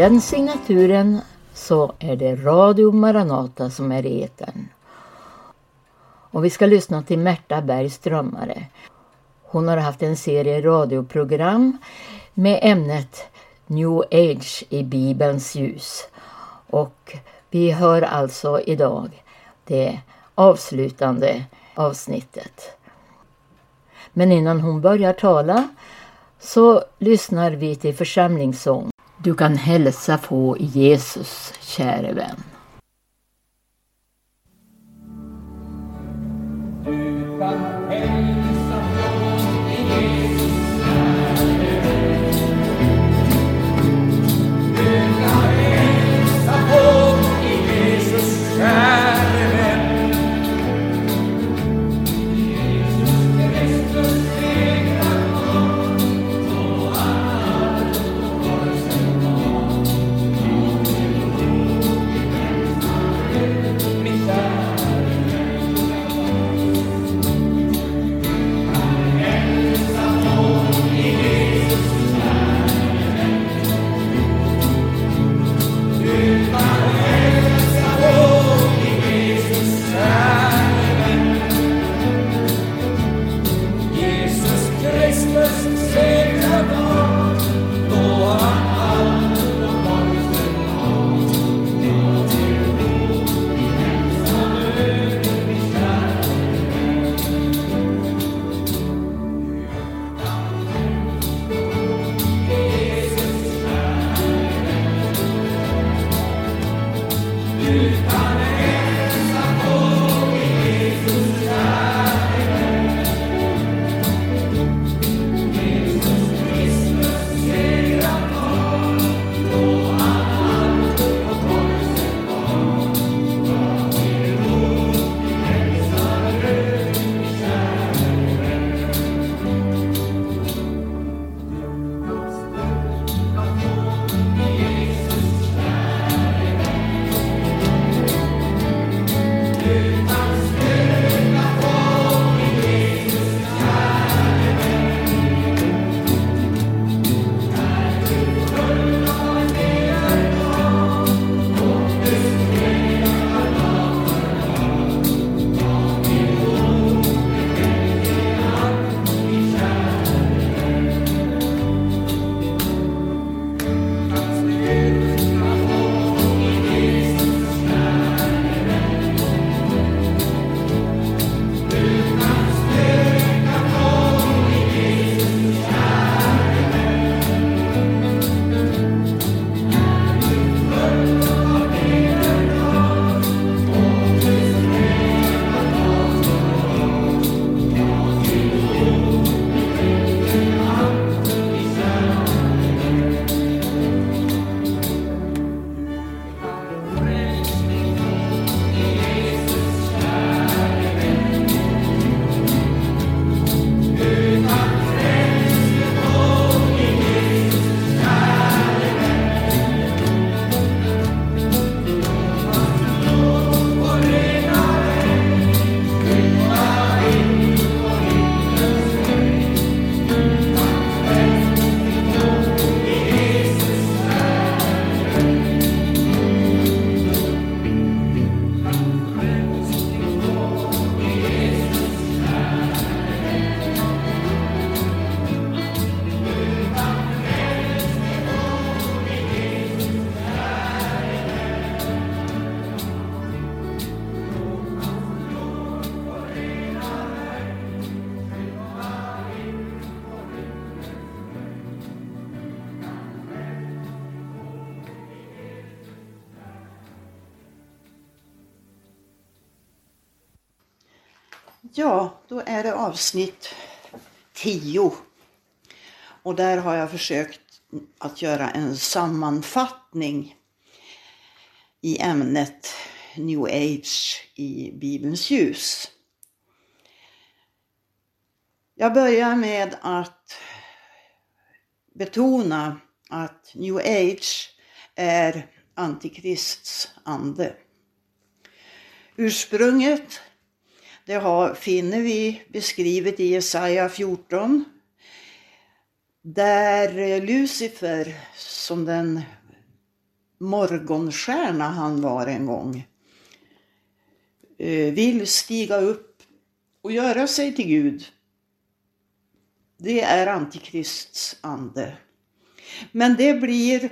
den signaturen så är det Radio Maranata som är i etern. Och vi ska lyssna till Märta Bergs drömmare. Hon har haft en serie radioprogram med ämnet New Age i Bibelns ljus. Och vi hör alltså idag det avslutande avsnittet. Men innan hon börjar tala så lyssnar vi till församlingssång. Du kan hälsa på Jesus, käre vän. Du kan då är det avsnitt 10. Och där har jag försökt att göra en sammanfattning i ämnet New Age i Bibelns ljus. Jag börjar med att betona att New Age är Antikrists ande. Ursprunget det har, finner vi beskrivet i Jesaja 14. Där eh, Lucifer som den morgonstjärna han var en gång, eh, vill stiga upp och göra sig till Gud. Det är Antikrists ande. Men det blir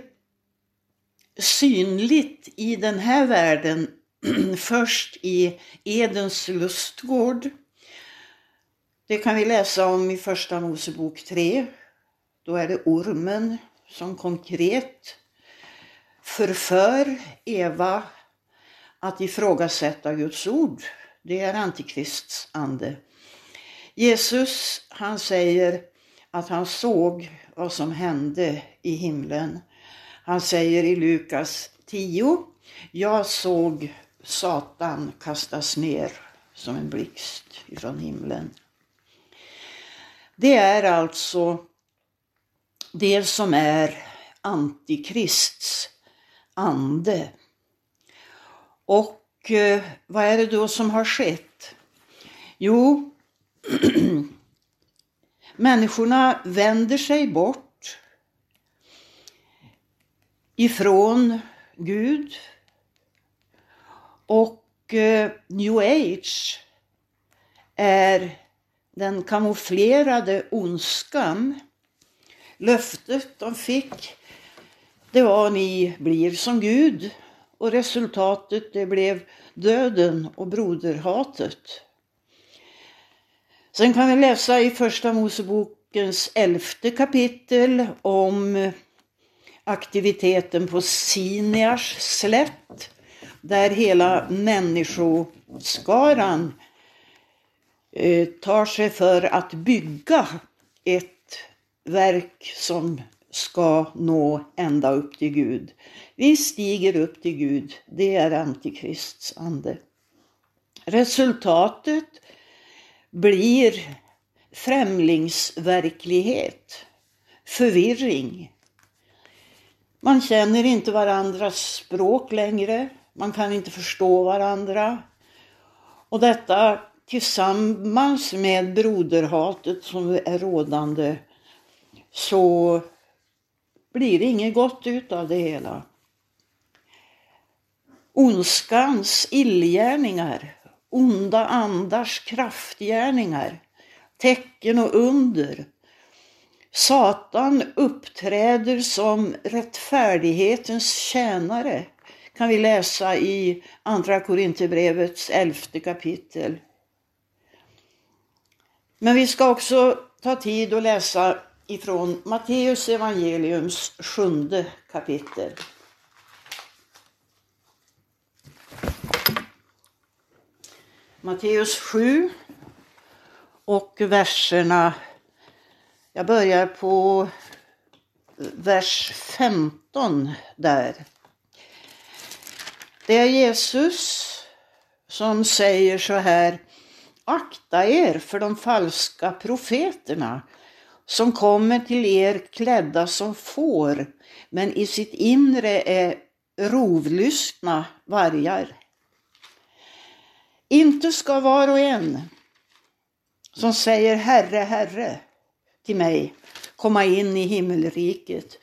synligt i den här världen först i Edens lustgård. Det kan vi läsa om i Första Mosebok 3. Då är det ormen som konkret förför Eva att ifrågasätta Guds ord. Det är Antikrists ande. Jesus han säger att han såg vad som hände i himlen. Han säger i Lukas 10. Jag såg Satan kastas ner som en blixt ifrån himlen. Det är alltså det som är Antikrists ande. Och eh, vad är det då som har skett? Jo, människorna vänder sig bort ifrån Gud och eh, new age är den kamouflerade ondskan. Löftet de fick det var ni blir som Gud och resultatet det blev döden och broderhatet. Sen kan vi läsa i Första Mosebokens elfte kapitel om aktiviteten på Sinias slätt där hela människoskaran eh, tar sig för att bygga ett verk som ska nå ända upp till Gud. Vi stiger upp till Gud, det är Antikrists ande. Resultatet blir främlingsverklighet, förvirring. Man känner inte varandras språk längre, man kan inte förstå varandra. Och detta tillsammans med broderhatet som är rådande så blir det inget gott utav det hela. Ondskans illgärningar, onda andars kraftgärningar, tecken och under. Satan uppträder som rättfärdighetens tjänare kan vi läsa i Andra Korinthierbrevets elfte kapitel. Men vi ska också ta tid att läsa ifrån Matteus evangeliums sjunde kapitel. Matteus 7 och verserna, jag börjar på vers 15 där. Det är Jesus som säger så här, akta er för de falska profeterna som kommer till er klädda som får, men i sitt inre är rovlystna vargar. Inte ska var och en som säger Herre, Herre till mig komma in i himmelriket,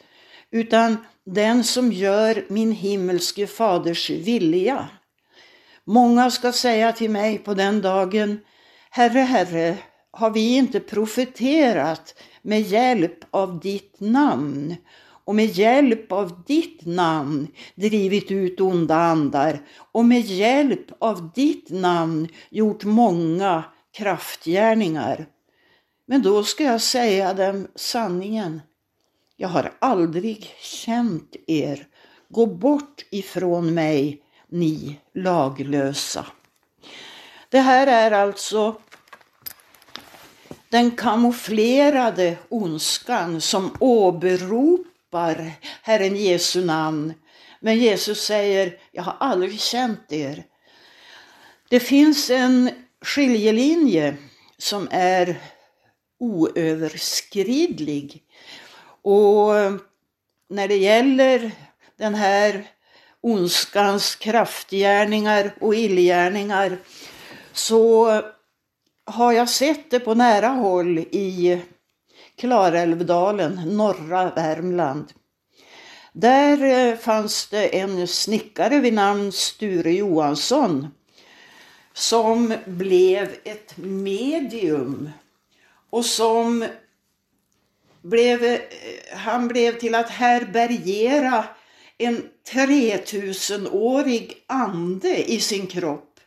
utan den som gör min himmelske faders vilja. Många ska säga till mig på den dagen, Herre, Herre, har vi inte profeterat med hjälp av ditt namn och med hjälp av ditt namn drivit ut onda andar och med hjälp av ditt namn gjort många kraftgärningar. Men då ska jag säga dem sanningen. Jag har aldrig känt er. Gå bort ifrån mig, ni laglösa. Det här är alltså den kamouflerade ondskan som åberopar Herren Jesu namn. Men Jesus säger, jag har aldrig känt er. Det finns en skiljelinje som är oöverskridlig. Och eh, när det gäller den här ondskans kraftgärningar och illgärningar så har jag sett det på nära håll i Klarälvdalen, norra Värmland. Där eh, fanns det en snickare vid namn Sture Johansson som blev ett medium och som blev, eh, han blev till att härbärgera en 3000-årig ande i sin kropp.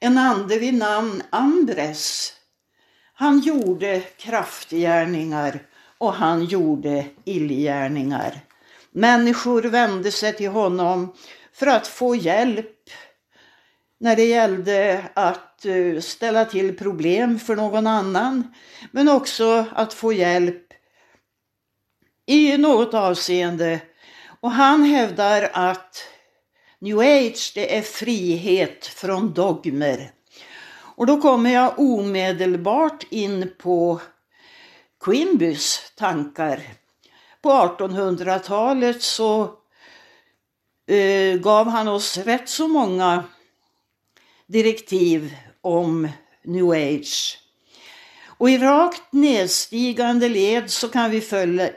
En ande vid namn Ambres. Han gjorde kraftgärningar och han gjorde illgärningar. Människor vände sig till honom för att få hjälp när det gällde att eh, ställa till problem för någon annan, men också att få hjälp i något avseende. Och han hävdar att New Age det är frihet från dogmer. Och då kommer jag omedelbart in på Quinbys tankar. På 1800-talet så eh, gav han oss rätt så många direktiv om New Age. Och i rakt nedstigande led så kan vi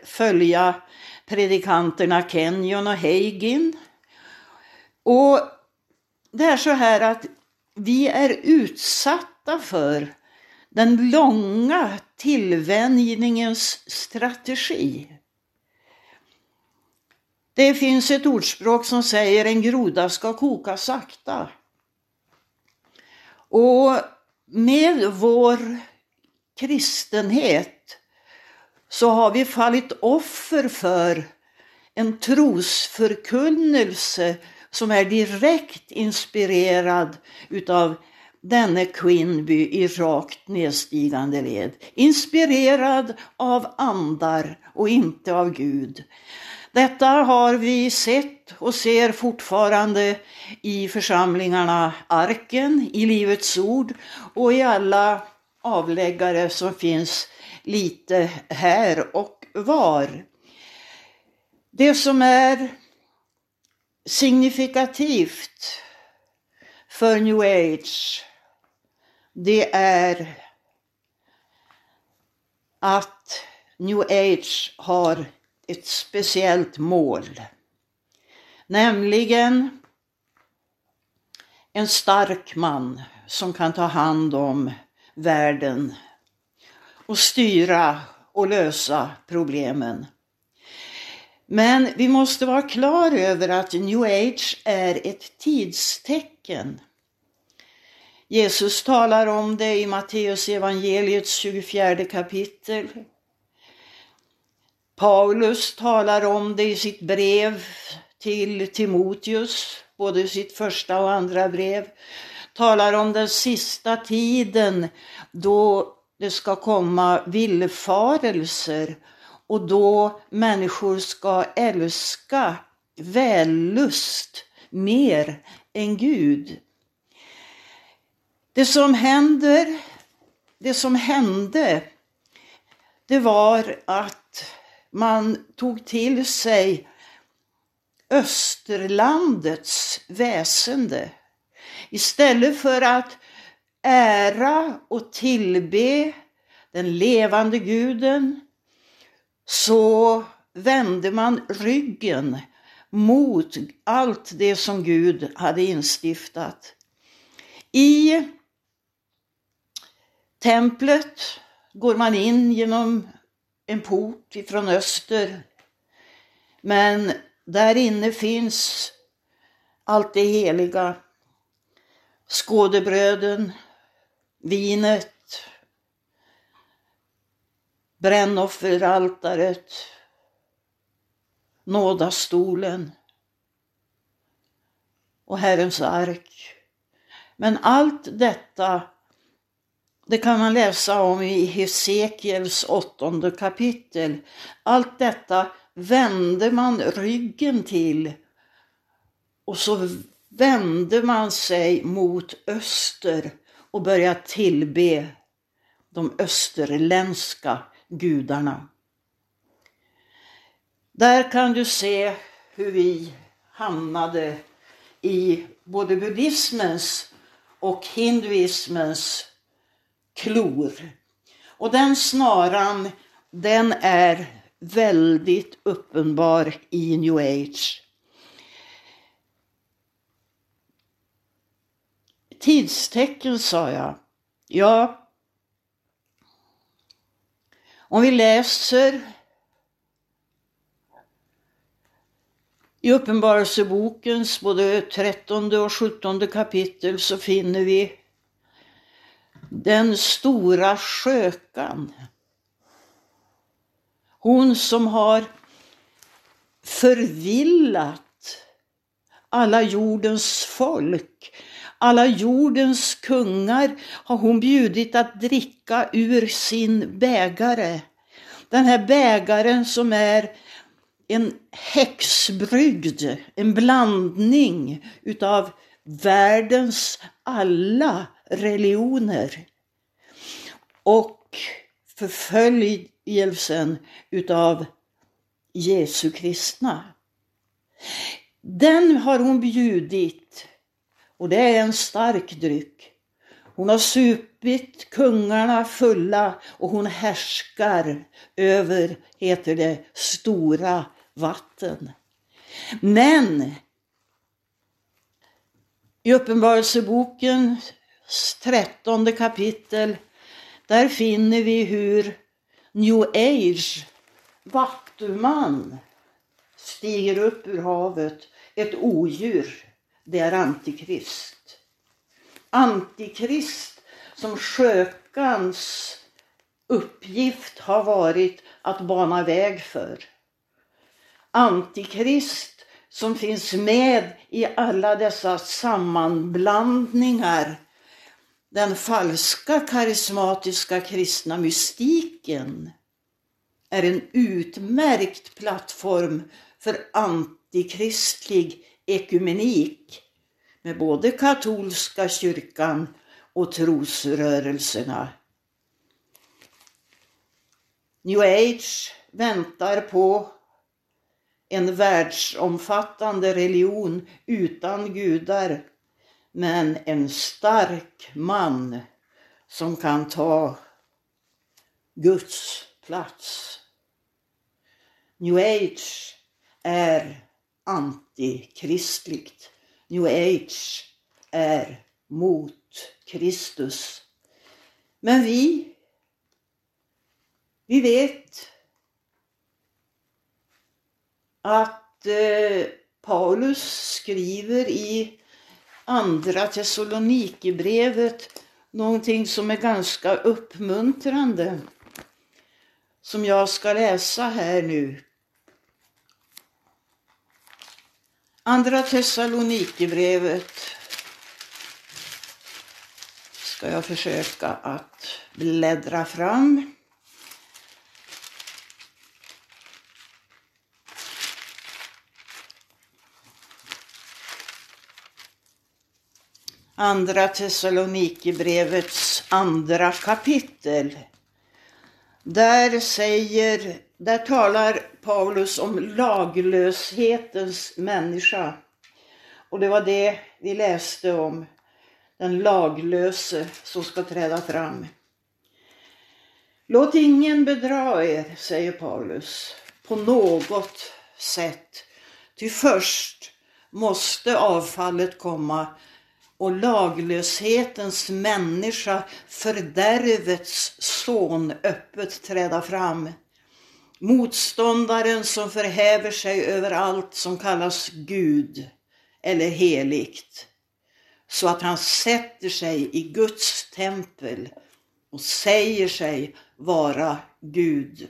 följa, predikanterna Kenyon och Hagin. Och det är så här att vi är utsatta för den långa tillvänjningens strategi. Det finns ett ordspråk som säger en groda ska koka sakta. Och med vår kristenhet så har vi fallit offer för en trosförkunnelse som är direkt inspirerad utav denne Quinby i rakt nedstigande led. Inspirerad av andar och inte av Gud. Detta har vi sett och ser fortfarande i församlingarna Arken, i Livets Ord och i alla avläggare som finns lite här och var. Det som är signifikativt för new age det är att new age har ett speciellt mål. Nämligen en stark man som kan ta hand om världen och styra och lösa problemen. Men vi måste vara klar över att new age är ett tidstecken. Jesus talar om det i Matteus evangeliets 24 kapitel. Paulus talar om det i sitt brev till Timoteus, både sitt första och andra brev. Talar om den sista tiden då det ska komma villfarelser och då människor ska älska vällust mer än Gud. Det som händer, det som hände, det var att man tog till sig Österlandets väsende. Istället för att ära och tillbe den levande guden så vände man ryggen mot allt det som Gud hade instiftat. I templet går man in genom en port ifrån öster. Men där inne finns allt det heliga. Skådebröden, vinet, brännofferaltaret, nådastolen och Herrens ark. Men allt detta det kan man läsa om i Hesekiels åttonde kapitel. Allt detta vände man ryggen till och så vände man sig mot öster och började tillbe de österländska gudarna. Där kan du se hur vi hamnade i både buddhismens och hinduismens klor. Och den snaran, den är väldigt uppenbar i new age. Tidstecken sa jag. Ja, om vi läser i Uppenbarelsebokens både 13 och 17 kapitel så finner vi den stora skökan. Hon som har förvillat alla jordens folk. Alla jordens kungar har hon bjudit att dricka ur sin bägare. Den här bägaren som är en häxbrygd, en blandning utav världens alla religioner och förföljelsen utav Jesu kristna. Den har hon bjudit och det är en stark dryck. Hon har supit kungarna fulla och hon härskar över, heter det, stora vatten. Men i Uppenbarelsebokens trettonde kapitel, där finner vi hur new age, vattuman, stiger upp ur havet, ett odjur, det är antikrist. Antikrist som skökans uppgift har varit att bana väg för. Antikrist som finns med i alla dessa sammanblandningar. Den falska karismatiska kristna mystiken är en utmärkt plattform för antikristlig ekumenik med både katolska kyrkan och trosrörelserna. New age väntar på en världsomfattande religion utan gudar men en stark man som kan ta Guds plats. New age är antikristligt. New age är mot Kristus. Men vi, vi vet att eh, Paulus skriver i andra Thessalonikerbrevet någonting som är ganska uppmuntrande. Som jag ska läsa här nu. Andra Thessalonikerbrevet ska jag försöka att bläddra fram. Andra Thessalonikerbrevets andra kapitel. Där säger, där talar Paulus om laglöshetens människa. Och det var det vi läste om, den laglöse som ska träda fram. Låt ingen bedra er, säger Paulus, på något sätt. Ty först måste avfallet komma och laglöshetens människa, fördärvets son, öppet träda fram. Motståndaren som förhäver sig över allt som kallas Gud eller heligt. Så att han sätter sig i Guds tempel och säger sig vara Gud.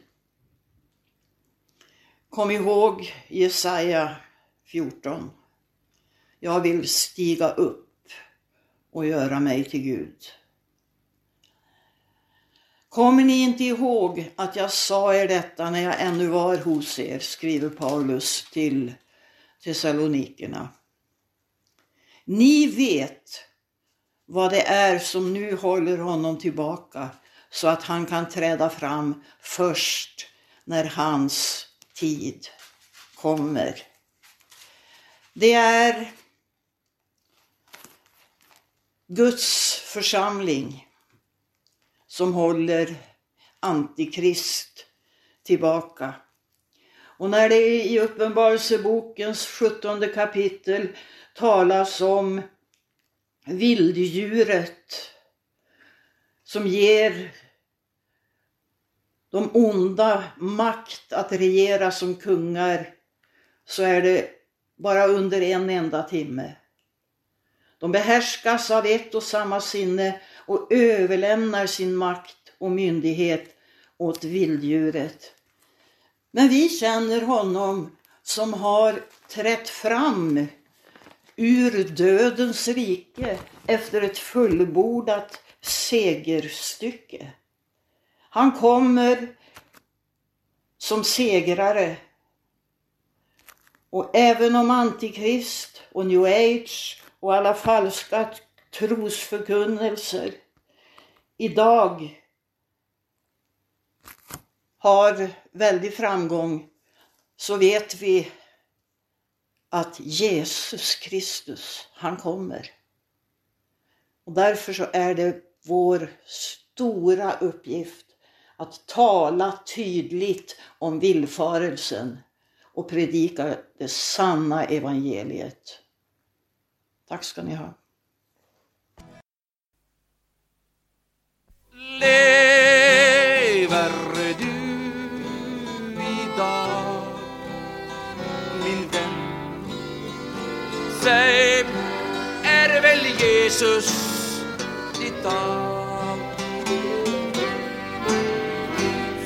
Kom ihåg Jesaja 14. Jag vill stiga upp och göra mig till Gud. Kommer ni inte ihåg att jag sa er detta när jag ännu var hos er, skriver Paulus till Thessalonikerna. Ni vet vad det är som nu håller honom tillbaka så att han kan träda fram först när hans tid kommer. Det är Guds församling som håller Antikrist tillbaka. Och när det i Uppenbarelsebokens sjuttonde kapitel talas om vilddjuret som ger de onda makt att regera som kungar så är det bara under en enda timme. De behärskas av ett och samma sinne och överlämnar sin makt och myndighet åt vilddjuret. Men vi känner honom som har trätt fram ur dödens rike efter ett fullbordat segerstycke. Han kommer som segrare. Och även om Antikrist och new age och alla falska trosförkunnelser idag har väldig framgång så vet vi att Jesus Kristus, han kommer. Och därför så är det vår stora uppgift att tala tydligt om villfarelsen och predika det sanna evangeliet. Tack ska ni ha. Lever du idag, min vän? Säg, är väl Jesus ditt allt?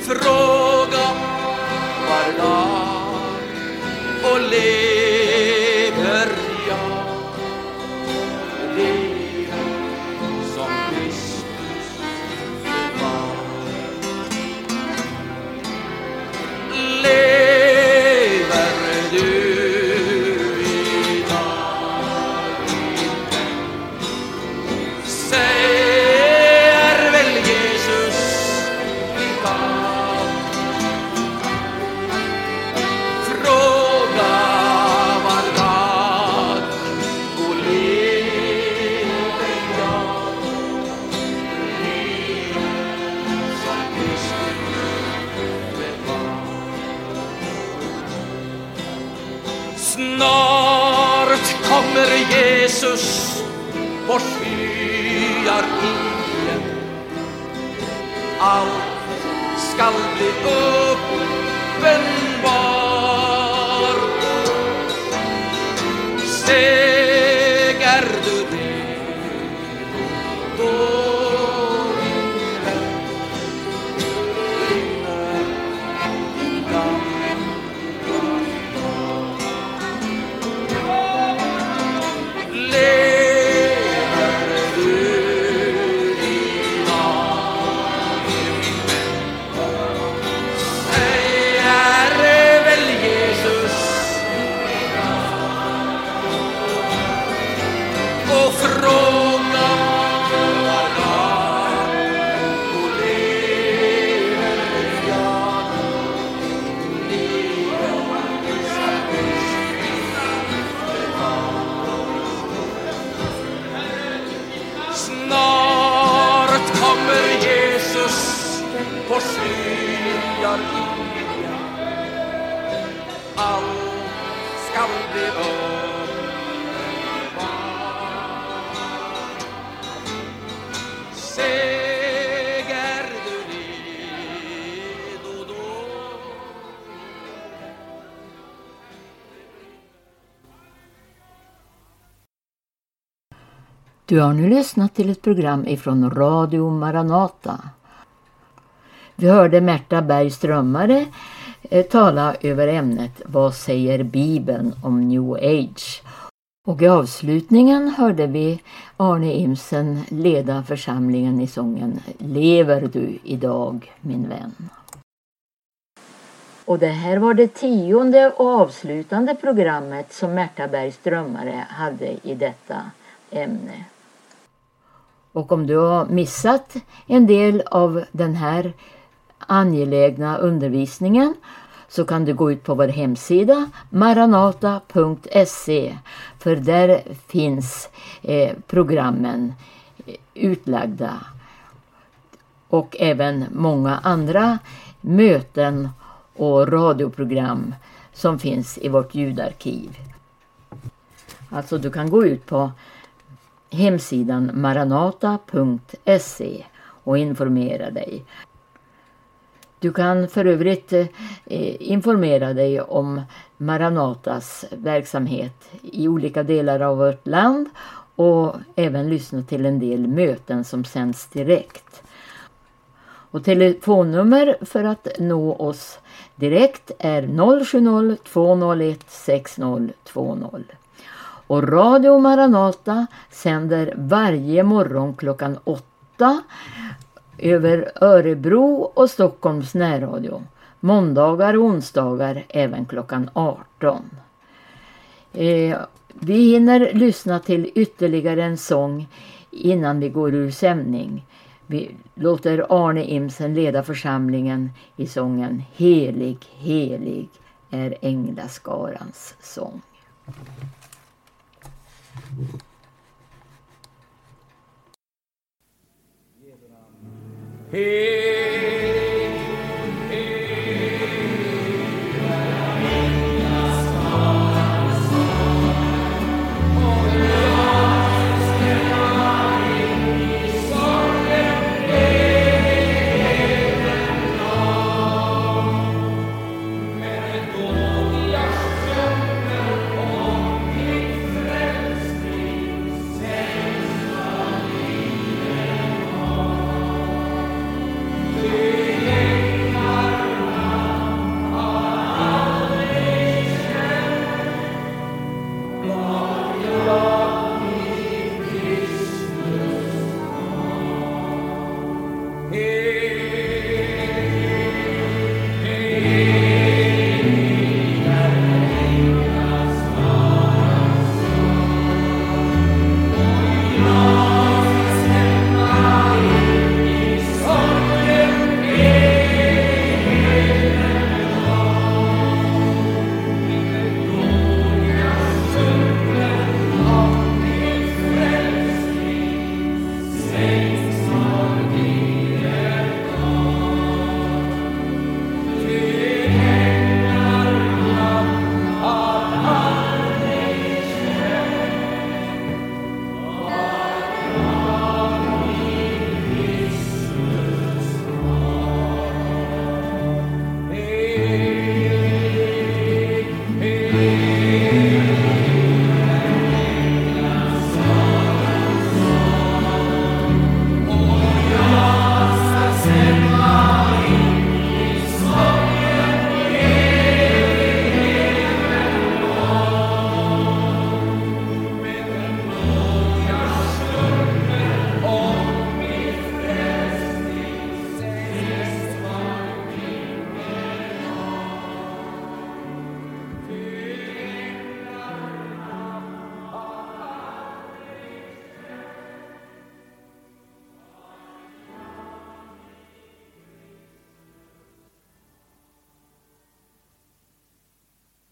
Fråga var lag Du har nu lyssnat till ett program ifrån Radio Maranata. Vi hörde Märta Berg Strömmare eh, tala över ämnet Vad säger Bibeln om New Age? Och i avslutningen hörde vi Arne Imsen leda församlingen i sången Lever du idag min vän? Och det här var det tionde och avslutande programmet som Märta Berg Strömmare hade i detta ämne. Och om du har missat en del av den här angelägna undervisningen så kan du gå ut på vår hemsida maranata.se för där finns eh, programmen eh, utlagda och även många andra möten och radioprogram som finns i vårt ljudarkiv. Alltså du kan gå ut på hemsidan maranata.se och informera dig. Du kan för övrigt eh, informera dig om Maranatas verksamhet i olika delar av vårt land och även lyssna till en del möten som sänds direkt. Och telefonnummer för att nå oss direkt är 070 201 6020. Och Radio Maranata sänder varje morgon klockan 8 över Örebro och Stockholms närradio. Måndagar och onsdagar även klockan 18. Eh, vi hinner lyssna till ytterligare en sång innan vi går ur sändning. Vi låter Arne Imsen leda församlingen i sången Helig, helig är änglaskarans sång. Hey.